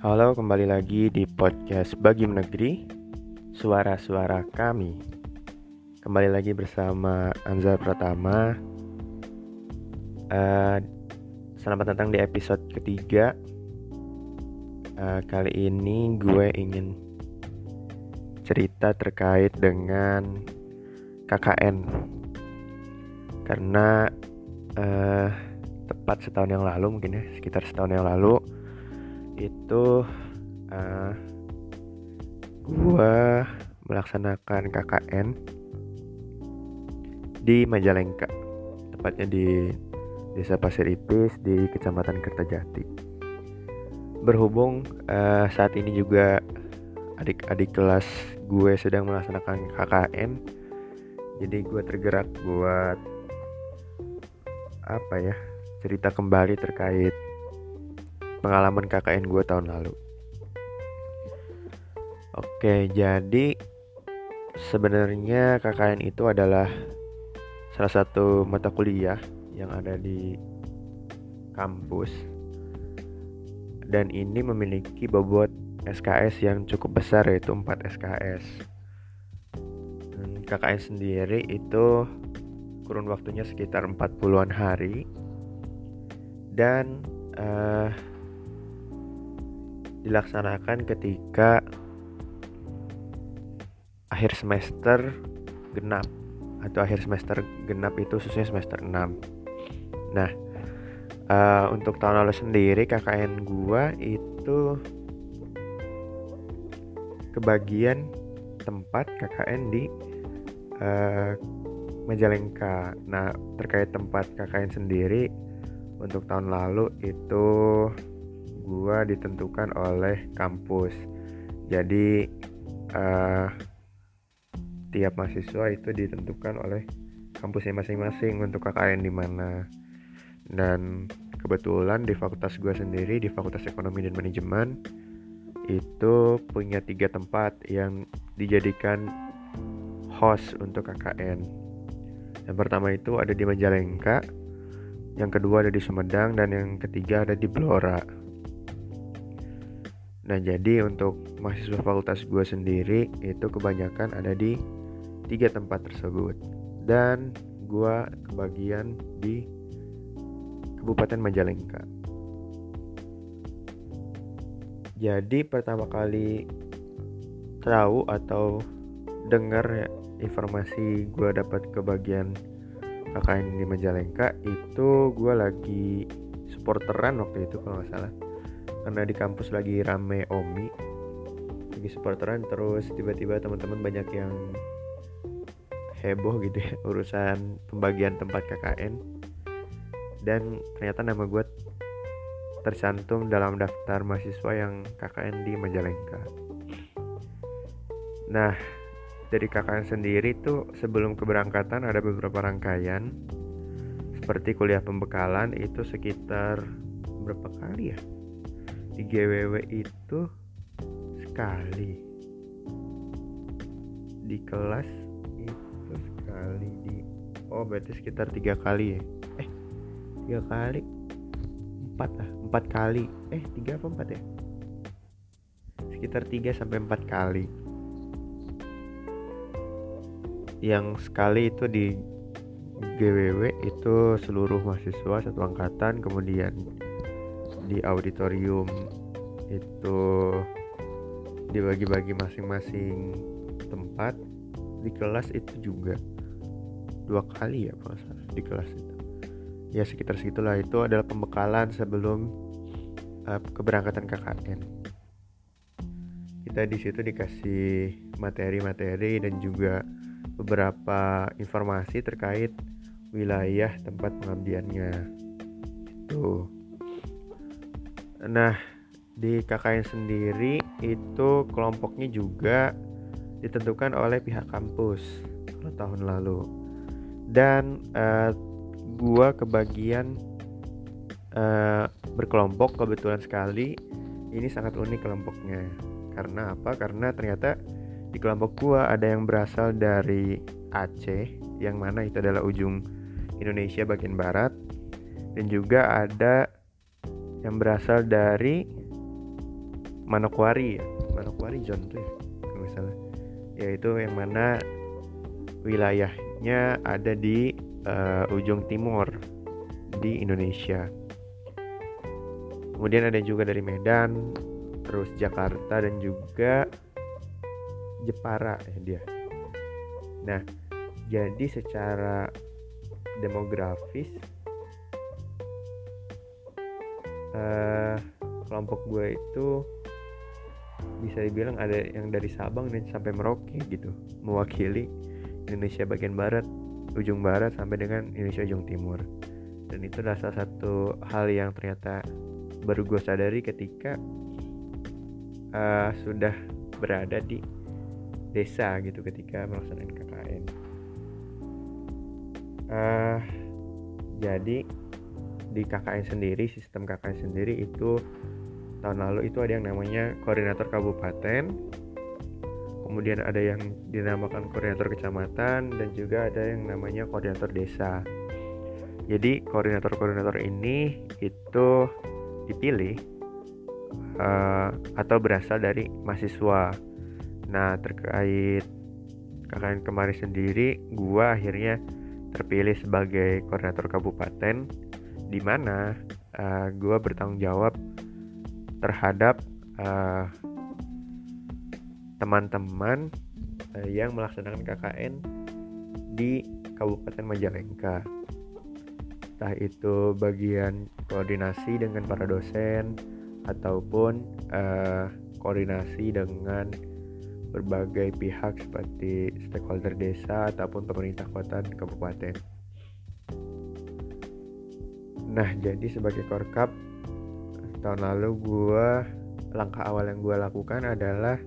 Halo, kembali lagi di podcast Bagi Negeri Suara-suara kami. Kembali lagi bersama Anzar Pratama. Uh, Selamat datang di episode ketiga. Uh, Kali ini gue ingin cerita terkait dengan KKN Karena uh, tepat setahun yang lalu mungkin ya Sekitar setahun yang lalu itu uh, gua melaksanakan KKN di Majalengka tepatnya di Desa Pasir Ipis di Kecamatan Kertajati. Berhubung uh, saat ini juga adik-adik kelas gue sedang melaksanakan KKN jadi gue tergerak buat apa ya cerita kembali terkait pengalaman KKN gue tahun lalu. Oke, jadi sebenarnya KKN itu adalah salah satu mata kuliah yang ada di kampus dan ini memiliki bobot SKS yang cukup besar yaitu 4 SKS. Dan KKN sendiri itu kurun waktunya sekitar 40-an hari dan uh, dilaksanakan ketika akhir semester genap atau akhir semester genap itu khususnya semester 6 nah uh, untuk tahun lalu sendiri KKN gua itu kebagian tempat KKN di uh, Majalengka. Nah terkait tempat KKN sendiri untuk tahun lalu itu gua ditentukan oleh kampus. Jadi uh, tiap mahasiswa itu ditentukan oleh kampusnya masing-masing untuk KKN di mana. Dan kebetulan di fakultas gua sendiri di fakultas ekonomi dan manajemen itu punya tiga tempat yang dijadikan host untuk KKN. Yang pertama itu ada di Majalengka yang kedua ada di Sumedang dan yang ketiga ada di Blora Nah jadi untuk mahasiswa fakultas gue sendiri itu kebanyakan ada di tiga tempat tersebut dan gue kebagian di Kabupaten Majalengka. Jadi pertama kali tahu atau dengar informasi gue dapat kebagian KKN di Majalengka itu gue lagi supporteran waktu itu kalau nggak salah karena di kampus lagi rame omi lagi supporteran terus tiba-tiba teman-teman banyak yang heboh gitu ya urusan pembagian tempat KKN dan ternyata nama gue tercantum dalam daftar mahasiswa yang KKN di Majalengka. Nah, dari KKN sendiri tuh sebelum keberangkatan ada beberapa rangkaian seperti kuliah pembekalan itu sekitar berapa kali ya? Di GWW itu sekali. Di kelas itu sekali di oh berarti sekitar tiga kali ya? Eh tiga kali? Empat lah empat kali. Eh tiga apa empat ya? Sekitar tiga sampai empat kali. Yang sekali itu di GWW itu seluruh mahasiswa satu angkatan kemudian di auditorium itu dibagi-bagi masing-masing tempat. Di kelas itu juga dua kali ya salah di kelas itu. Ya sekitar segitulah. Itu adalah pembekalan sebelum uh, keberangkatan KKN kita di situ dikasih materi-materi dan juga beberapa informasi terkait wilayah tempat pengabdiannya. Itu Nah, di KKN sendiri itu kelompoknya juga ditentukan oleh pihak kampus tahun lalu. Dan uh, gua kebagian uh, berkelompok kebetulan sekali ini sangat unik kelompoknya. Karena apa? Karena ternyata di kelompok gua ada yang berasal dari Aceh yang mana itu adalah ujung Indonesia bagian barat dan juga ada yang berasal dari Manokwari ya Manokwari John tuh ya kalau misalnya yaitu yang mana wilayahnya ada di uh, ujung timur di Indonesia. Kemudian ada juga dari Medan, terus Jakarta dan juga Jepara ya dia. Nah, jadi secara demografis uh, kelompok gue itu bisa dibilang ada yang dari Sabang dan sampai Merauke gitu, mewakili Indonesia bagian barat, ujung barat sampai dengan Indonesia ujung timur. Dan itu adalah salah satu hal yang ternyata baru gue sadari ketika uh, sudah berada di desa gitu ketika melaksanakan KKN. Uh, eh, jadi di KKN sendiri sistem KKN sendiri itu tahun lalu itu ada yang namanya koordinator kabupaten kemudian ada yang dinamakan koordinator kecamatan dan juga ada yang namanya koordinator desa jadi koordinator-koordinator ini itu dipilih uh, atau berasal dari mahasiswa. Nah terkait KKN kemarin sendiri, gua akhirnya terpilih sebagai koordinator kabupaten, di mana uh, gua bertanggung jawab terhadap uh, teman-teman uh, yang melaksanakan KKN di Kabupaten Majalengka entah itu bagian koordinasi dengan para dosen ataupun uh, koordinasi dengan berbagai pihak seperti stakeholder desa ataupun pemerintah kota dan kabupaten. Nah, jadi sebagai korkap tahun lalu gue langkah awal yang gue lakukan adalah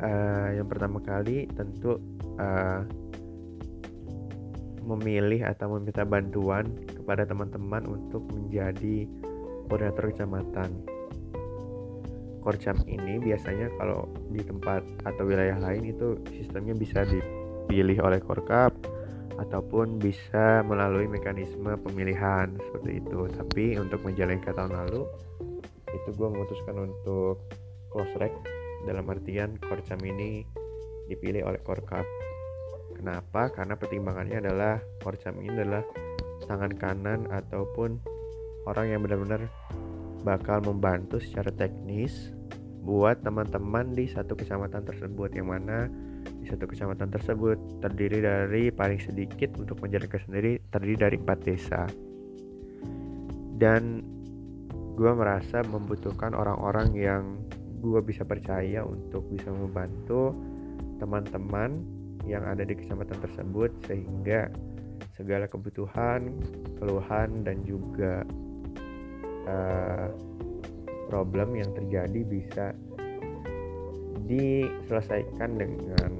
uh, yang pertama kali tentu uh, memilih atau meminta bantuan kepada teman-teman untuk menjadi koordinator kecamatan. Korcam ini biasanya kalau di tempat atau wilayah lain itu sistemnya bisa dipilih oleh Korkap ataupun bisa melalui mekanisme pemilihan seperti itu. Tapi untuk menjalankan tahun lalu itu gue memutuskan untuk close rec dalam artian Korcam ini dipilih oleh Korkap. Kenapa? Karena pertimbangannya adalah Korcam ini adalah tangan kanan ataupun orang yang benar-benar bakal membantu secara teknis buat teman-teman di satu kecamatan tersebut yang mana satu kecamatan tersebut terdiri dari paling sedikit untuk menjalankan sendiri terdiri dari empat desa. Dan gue merasa membutuhkan orang-orang yang gue bisa percaya untuk bisa membantu teman-teman yang ada di kecamatan tersebut sehingga segala kebutuhan, keluhan dan juga uh, problem yang terjadi bisa diselesaikan dengan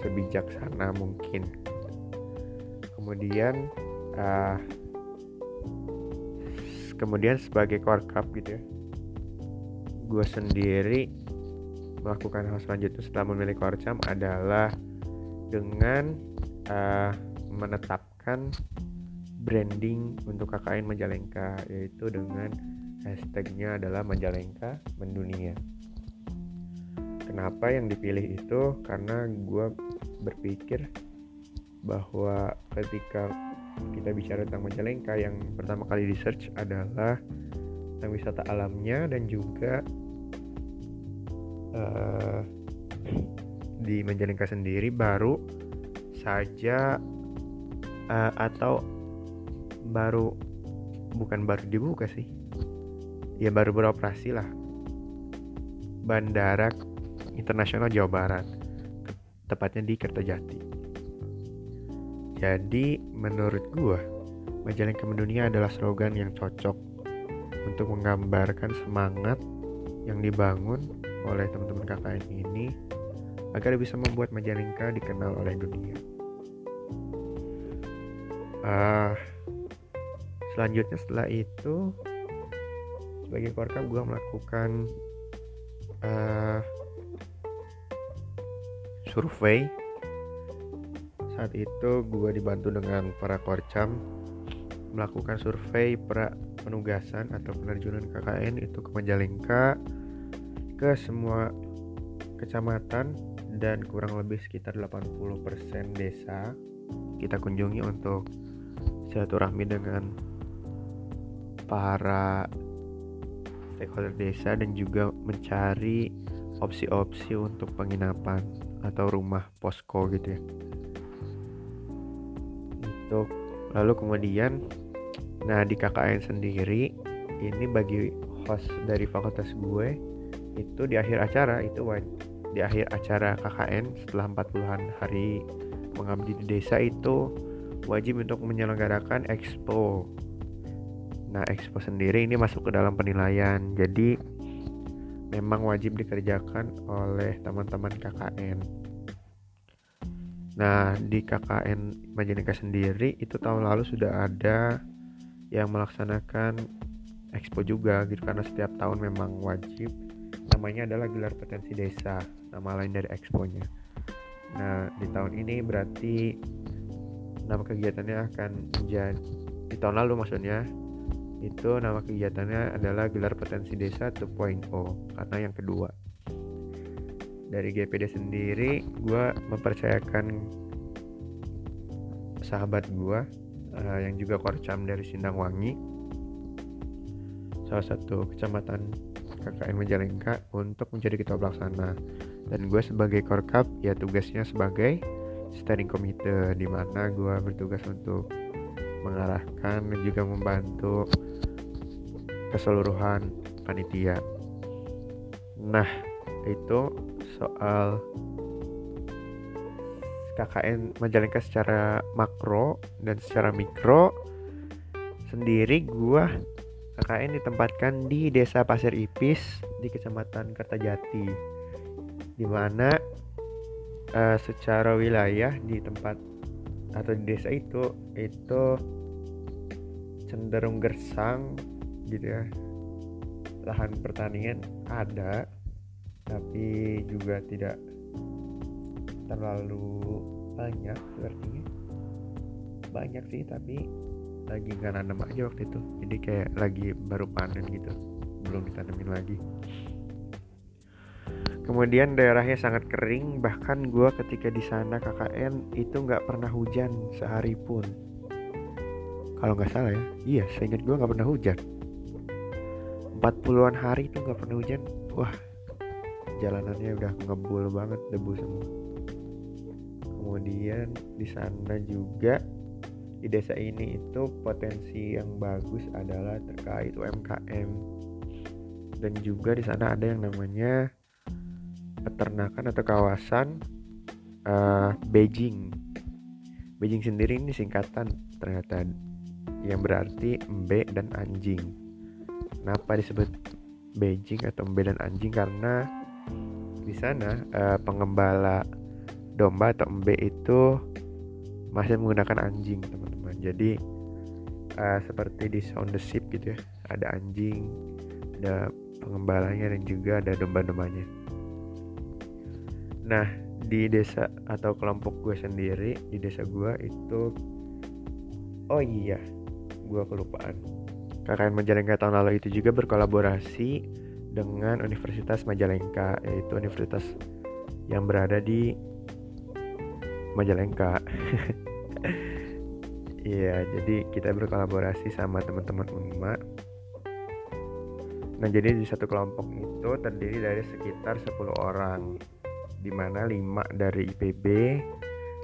sebijaksana mungkin. Kemudian uh, kemudian sebagai core cup gitu ya, gue sendiri melakukan hal selanjutnya setelah memilih korcam adalah dengan uh, menetapkan branding untuk KKN Majalengka yaitu dengan hashtagnya adalah Majalengka mendunia. Kenapa yang dipilih itu? Karena gue berpikir bahwa ketika kita bicara tentang Majalengka yang pertama kali di search adalah tentang wisata alamnya dan juga uh, di Majalengka sendiri baru saja uh, atau baru bukan baru dibuka sih ya baru beroperasi lah Bandara Internasional Jawa Barat tepatnya di Kertajati. Jadi menurut gua Majalengka Mendunia adalah slogan yang cocok untuk menggambarkan semangat yang dibangun oleh teman-teman KKN ini agar bisa membuat Majalengka dikenal oleh dunia. Uh, selanjutnya setelah itu sebagai korkam gue melakukan uh, survei. Saat itu gue dibantu dengan para korcam melakukan survei pra penugasan atau penerjunan KKN itu ke Majalengka ke semua kecamatan dan kurang lebih sekitar 80% desa kita kunjungi untuk silaturahmi dengan para stakeholder desa dan juga mencari opsi-opsi untuk penginapan atau rumah posko gitu ya itu lalu kemudian nah di KKN sendiri ini bagi host dari fakultas gue itu di akhir acara itu di akhir acara KKN setelah 40-an hari mengabdi di desa itu wajib untuk menyelenggarakan expo. Nah, expo sendiri ini masuk ke dalam penilaian. Jadi memang wajib dikerjakan oleh teman-teman KKN. Nah, di KKN Majalengka sendiri itu tahun lalu sudah ada yang melaksanakan expo juga gitu karena setiap tahun memang wajib namanya adalah gelar potensi desa nama lain dari exponya Nah, di tahun ini berarti nama kegiatannya akan menjadi di tahun lalu maksudnya itu nama kegiatannya adalah gelar potensi desa 2.0 karena yang kedua. Dari GPD sendiri gue mempercayakan sahabat gue uh, yang juga korcam dari Sindangwangi salah satu kecamatan KKN Majalengka untuk menjadi ketua pelaksana dan gue sebagai korkap ya tugasnya sebagai steering committee di mana gue bertugas untuk mengarahkan dan juga membantu keseluruhan panitia. Nah itu soal KKN Majalengka secara makro dan secara mikro. Sendiri gue KKN ditempatkan di Desa Pasir Ipis di Kecamatan Kertajati di mana uh, secara wilayah di tempat atau di desa itu itu cenderung gersang gitu ya. Lahan pertanian ada tapi juga tidak terlalu banyak sepertinya. Banyak sih tapi lagi nggak nanam aja waktu itu. Jadi kayak lagi baru panen gitu belum ditanemin lagi. Kemudian daerahnya sangat kering, bahkan gue ketika di sana KKN itu nggak pernah hujan sehari pun. Kalau nggak salah ya, iya, saya ingat gue nggak pernah hujan. 40-an hari itu nggak pernah hujan, wah, jalanannya udah ngebul banget debu semua. Kemudian di sana juga di desa ini itu potensi yang bagus adalah terkait UMKM dan juga di sana ada yang namanya peternakan atau kawasan uh, Beijing. Beijing sendiri ini singkatan ternyata yang berarti embe dan anjing. Kenapa disebut Beijing atau embe dan anjing? Karena di sana uh, pengembala domba atau embe itu masih menggunakan anjing, teman-teman. Jadi uh, seperti di Sound the Ship gitu ya, ada anjing, ada pengembalanya dan juga ada domba-dombanya. Nah, di desa atau kelompok gue sendiri, di desa gue itu Oh iya, gue kelupaan. KKN Majalengka tahun lalu itu juga berkolaborasi dengan Universitas Majalengka, yaitu universitas yang berada di Majalengka. Iya, jadi kita berkolaborasi sama teman-teman Unma. Nah, jadi di satu kelompok itu terdiri dari sekitar 10 orang di mana 5 dari IPB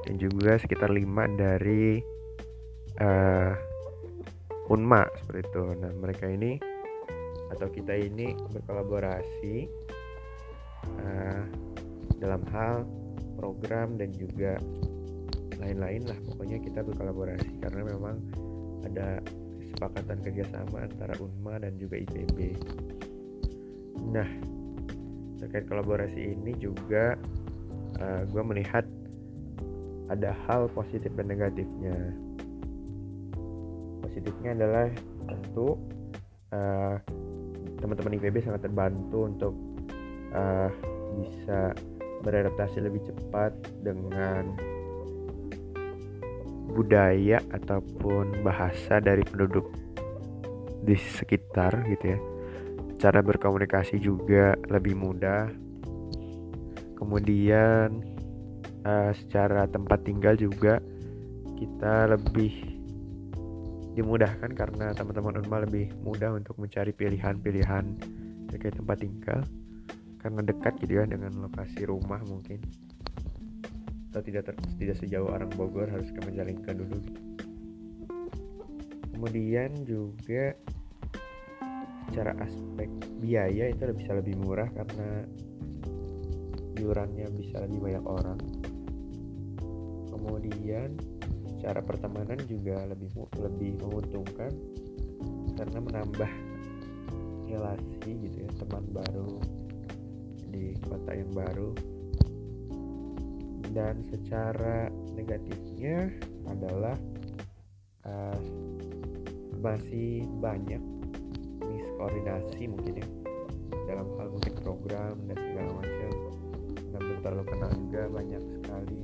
dan juga sekitar 5 dari uh, Unma seperti itu. Nah, mereka ini atau kita ini berkolaborasi uh, dalam hal program dan juga lain-lain lah. Pokoknya kita berkolaborasi karena memang ada kesepakatan kerjasama antara Unma dan juga IPB. Nah, terkait kolaborasi ini juga uh, eh, gue melihat ada hal positif dan negatifnya positifnya adalah tentu uh, teman-teman IPB sangat terbantu untuk uh, bisa beradaptasi lebih cepat dengan budaya ataupun bahasa dari penduduk di sekitar gitu ya. Cara berkomunikasi juga lebih mudah. Kemudian uh, secara tempat tinggal juga kita lebih dimudahkan karena teman-teman Unma lebih mudah untuk mencari pilihan-pilihan terkait tempat tinggal. Karena dekat gitu ya dengan lokasi rumah mungkin. Atau tidak ter, tidak sejauh orang Bogor harus ke Majalengka dulu. Kemudian juga secara aspek biaya itu bisa lebih murah karena iurannya bisa lebih banyak orang. Kemudian secara pertemanan juga lebih lebih menguntungkan karena menambah relasi gitu ya teman baru di kota yang baru. Dan secara negatifnya adalah uh, masih banyak miskoordinasi mungkin ya dalam hal mungkin program dan segala macam. Dan belum terlalu kenal juga banyak sekali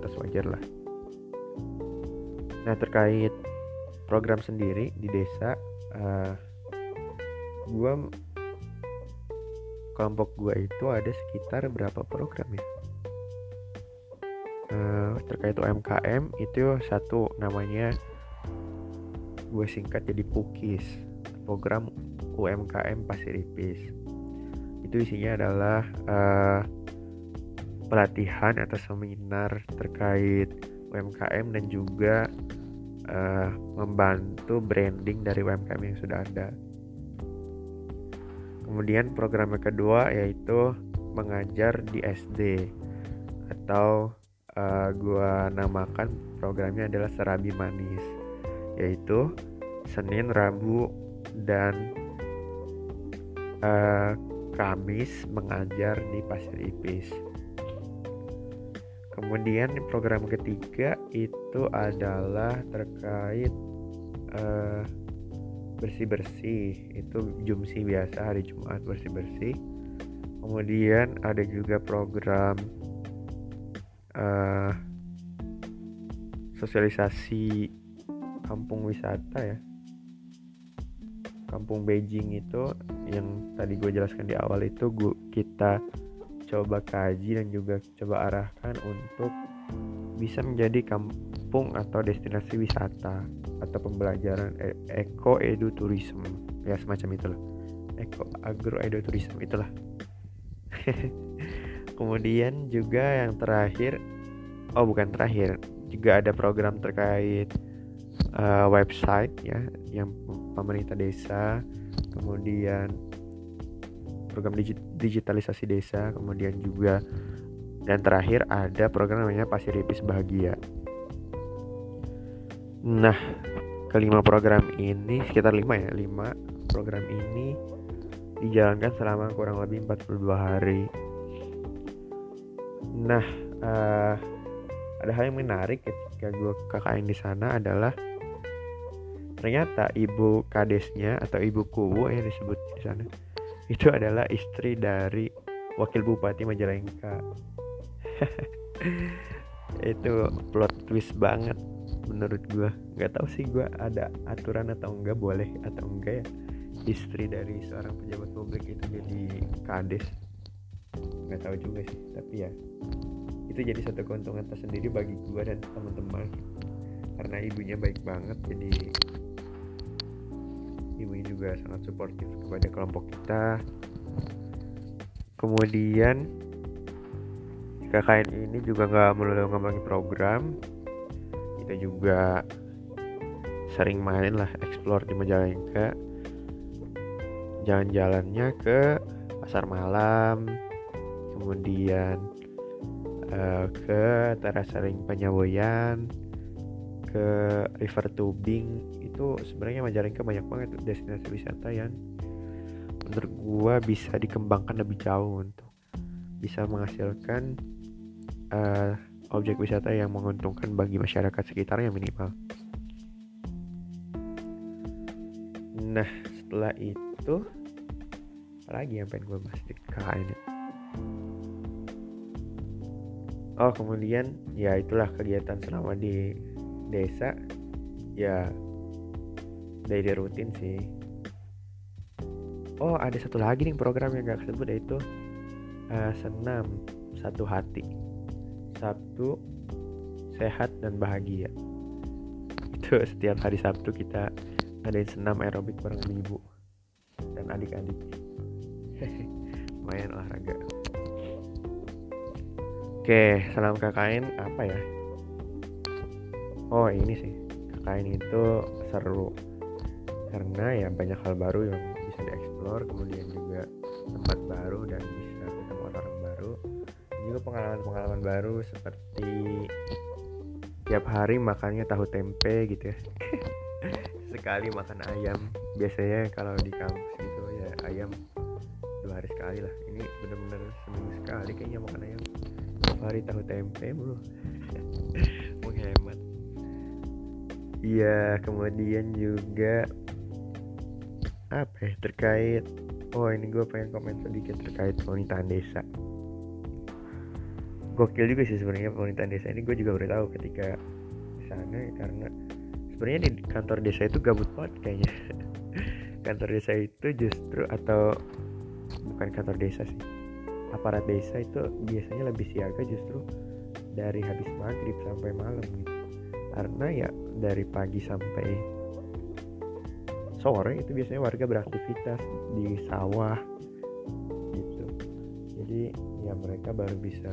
batas wajar lah. Nah terkait program sendiri di desa uh, gua kelompok gua itu ada sekitar berapa program ya? Uh, terkait UMKM itu satu namanya gue singkat jadi Pukis. Program UMKM Pasiripis itu isinya adalah uh, pelatihan atau seminar terkait UMKM dan juga uh, membantu branding dari UMKM yang sudah ada. Kemudian program kedua yaitu mengajar di SD atau uh, gua namakan programnya adalah Serabi Manis yaitu Senin, Rabu dan uh, Kamis mengajar di Pasir Ipis. Kemudian program ketiga itu adalah terkait uh, bersih-bersih. Itu Jumsi biasa hari Jumat bersih-bersih. Kemudian ada juga program uh, sosialisasi kampung wisata ya. Kampung Beijing itu yang tadi gue jelaskan di awal itu gua, kita coba kaji dan juga coba arahkan untuk bisa menjadi kampung atau destinasi wisata atau pembelajaran e eko ya semacam itulah. Eko agro edu tourism itulah. Kemudian juga yang terakhir oh bukan terakhir juga ada program terkait uh, website ya yang pemerintah desa kemudian program digitalisasi desa kemudian juga dan terakhir ada program namanya Pasiripis Bahagia. Nah kelima program ini sekitar lima ya lima program ini dijalankan selama kurang lebih 42 hari. Nah uh, ada hal yang menarik ketika gue KKN di sana adalah ternyata ibu kadesnya atau ibu kubu yang disebut di sana itu adalah istri dari wakil bupati Majalengka. Itu plot twist banget menurut gue nggak tahu sih gue ada aturan atau enggak boleh atau enggak ya. Istri dari seorang pejabat publik itu jadi kades. Nggak tahu juga sih tapi ya itu jadi satu keuntungan tersendiri bagi gue dan teman-teman. Karena ibunya baik banget jadi ibunya juga sangat suportif kepada kelompok kita. Kemudian KKN ini juga nggak melulu ngembangin program. Kita juga sering main lah explore di Majalengka. Jalan-jalannya ke pasar malam kemudian uh, ke Terasering Penyawoyan ke river tubing itu sebenarnya Majalengka banyak banget destinasi wisata yang menurut gua bisa dikembangkan lebih jauh untuk bisa menghasilkan uh, objek wisata yang menguntungkan bagi masyarakat sekitarnya minimal. Nah setelah itu apa lagi yang pengen gue bahas di ini? Oh kemudian ya itulah kegiatan selama di desa ya daily rutin sih. Oh ada satu lagi nih program yang gak kesebut yaitu uh, senam satu hati. Sabtu sehat dan bahagia. Itu setiap hari Sabtu kita ngadain senam aerobik bareng ibu dan adik-adik. Lumayan olahraga. Oke salam KKN apa ya oh ini sih. KKN itu seru. Karena ya banyak hal baru yang bisa dieksplor kemudian juga tempat baru dan bisa ketemu orang baru. Dan juga pengalaman-pengalaman baru seperti tiap hari makannya tahu tempe gitu ya. Sekali makan ayam. Biasanya kalau di kampus gitu ya ayam dua hari sekali lah. Ini bener-bener seminggu sekali kayaknya makan ayam. Tiap hari tahu tempe bro menghemat iya kemudian juga apa ya terkait oh ini gue pengen komen sedikit terkait pemerintahan desa. Gokil juga sih sebenarnya pemerintahan desa ini gue juga baru tahu ketika di sana karena sebenarnya di kantor desa itu gabut banget kayaknya. Kantor desa itu justru atau bukan kantor desa sih aparat desa itu biasanya lebih siaga justru dari habis maghrib sampai malam gitu karena ya dari pagi sampai sore itu biasanya warga beraktivitas di sawah gitu. Jadi ya mereka baru bisa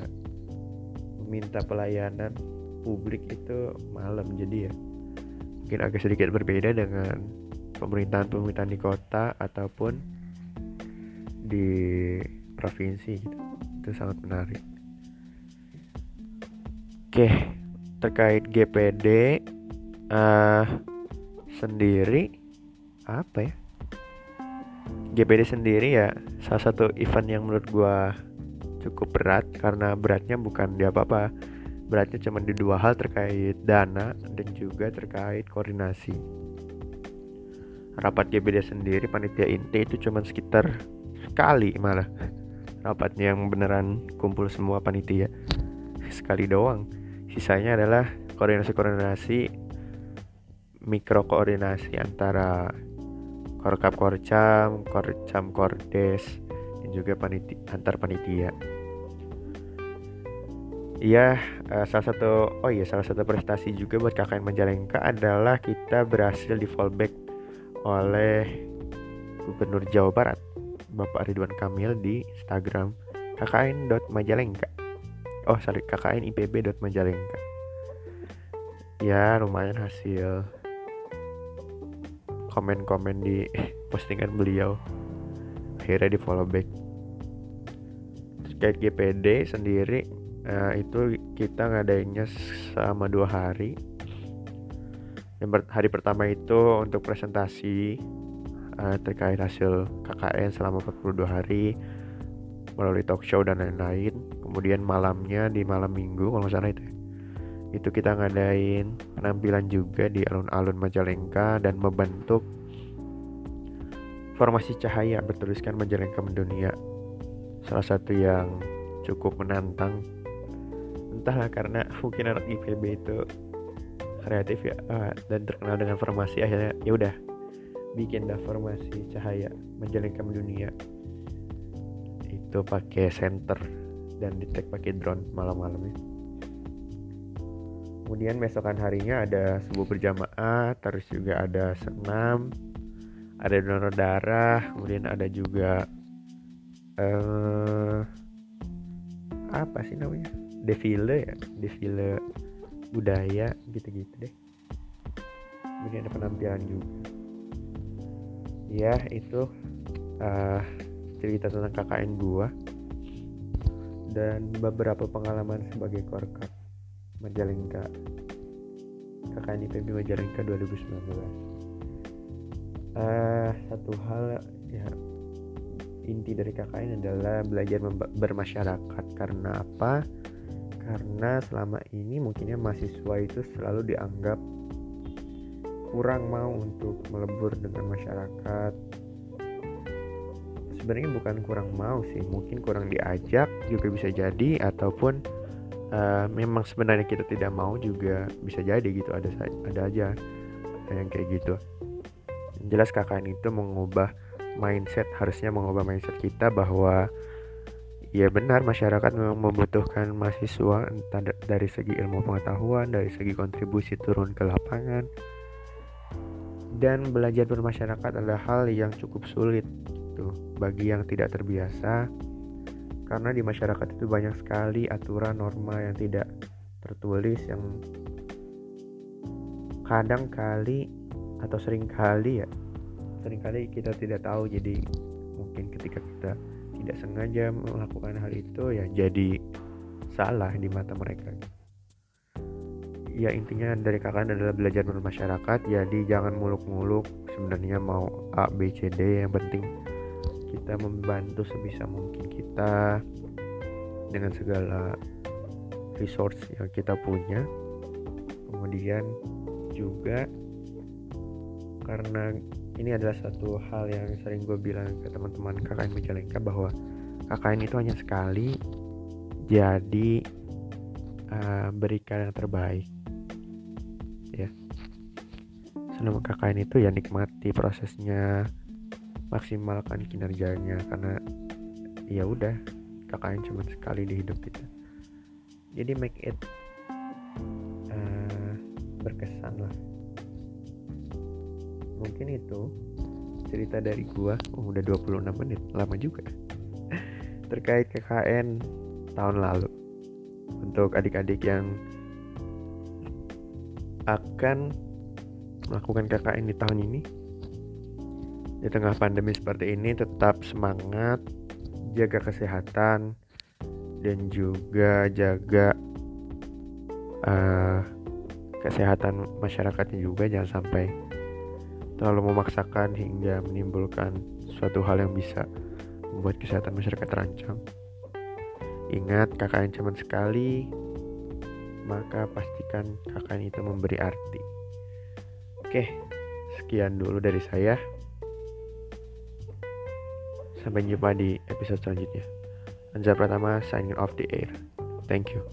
meminta pelayanan publik itu malam. Jadi ya mungkin agak sedikit berbeda dengan pemerintahan-pemerintahan di kota ataupun di provinsi gitu. itu sangat menarik. Oke terkait GPD uh, sendiri apa ya? GPD sendiri ya salah satu event yang menurut gua cukup berat karena beratnya bukan di apa-apa. Beratnya cuma di dua hal terkait dana dan juga terkait koordinasi. Rapat GBD sendiri panitia inti itu cuma sekitar sekali malah. Rapatnya yang beneran kumpul semua panitia. Sekali doang sisanya adalah koordinasi-koordinasi mikro koordinasi antara korkap korcam korcam kordes dan juga panitia antar panitia Iya, uh, salah satu oh iya salah satu prestasi juga buat KKN Majalengka adalah kita berhasil di fallback oleh Gubernur Jawa Barat Bapak Ridwan Kamil di Instagram kkn.majalengka. Oh, sorry, kknipb.majalengka. Ya, lumayan hasil komen-komen di postingan beliau. Akhirnya di follow back. Terkait GPD sendiri Nah, itu kita ngadainnya selama dua hari. Yang hari pertama itu untuk presentasi uh, terkait hasil KKN selama 42 hari melalui talk show dan lain-lain. Kemudian malamnya di malam minggu kalau nggak salah itu. Ya, itu kita ngadain penampilan juga di alun-alun Majalengka dan membentuk formasi cahaya bertuliskan Majalengka mendunia. Salah satu yang cukup menantang entahlah karena mungkin anak IPB itu kreatif ya uh, dan terkenal dengan formasi akhirnya ya udah bikin dah formasi cahaya menjalankan dunia itu pakai center dan detect pakai drone malam-malamnya. Kemudian besokan harinya ada subuh berjamaah terus juga ada senam ada donor darah kemudian ada juga uh, apa sih namanya? Defile ya? Defile budaya gitu-gitu deh. Kemudian ada penampilan juga. Ya itu uh, cerita tentang KKN gua dan beberapa pengalaman sebagai korkat Majalengka KKN IPB Majalengka 2019 uh, satu hal ya inti dari KKN adalah belajar bermasyarakat. Karena apa? Karena selama ini mungkinnya mahasiswa itu selalu dianggap kurang mau untuk melebur dengan masyarakat sebenarnya bukan kurang mau sih. Mungkin kurang diajak juga bisa jadi ataupun uh, memang sebenarnya kita tidak mau juga bisa jadi gitu. Ada ada aja yang kayak gitu. Jelas KKN itu mengubah mindset harusnya mengubah mindset kita bahwa ya benar masyarakat memang membutuhkan mahasiswa entah dari segi ilmu pengetahuan dari segi kontribusi turun ke lapangan. Dan belajar bermasyarakat adalah hal yang cukup sulit gitu. Bagi yang tidak terbiasa karena di masyarakat itu banyak sekali aturan norma yang tidak tertulis yang kadang kali atau sering kali ya sering kali kita tidak tahu. Jadi mungkin ketika kita tidak sengaja melakukan hal itu ya jadi salah di mata mereka. Ya intinya dari kakak adalah belajar bermasyarakat jadi jangan muluk-muluk sebenarnya mau A B C D. Yang penting kita membantu sebisa mungkin kita dengan segala resource yang kita punya. Kemudian juga karena ini adalah satu hal yang sering gue bilang ke teman-teman KKN Majalengka bahwa KKN itu hanya sekali jadi uh, berikan yang terbaik. Ya. Selama KKN itu ya nikmati prosesnya maksimalkan kinerjanya karena ya udah KKN cuma sekali di hidup kita. Jadi make it uh, berkesan lah. Mungkin itu cerita dari gua. Oh, udah 26 menit lama juga. Terkait KKN tahun lalu. Untuk adik-adik yang akan melakukan KKN di tahun ini di tengah pandemi seperti ini tetap semangat jaga kesehatan dan juga jaga uh, kesehatan masyarakatnya juga jangan sampai terlalu memaksakan hingga menimbulkan suatu hal yang bisa membuat kesehatan masyarakat terancam. Ingat, KKN cuma sekali, maka pastikan KKN itu memberi arti. Oke, sekian dulu dari saya. Sampai jumpa di episode selanjutnya. Anjar Pratama signing off the air. Thank you.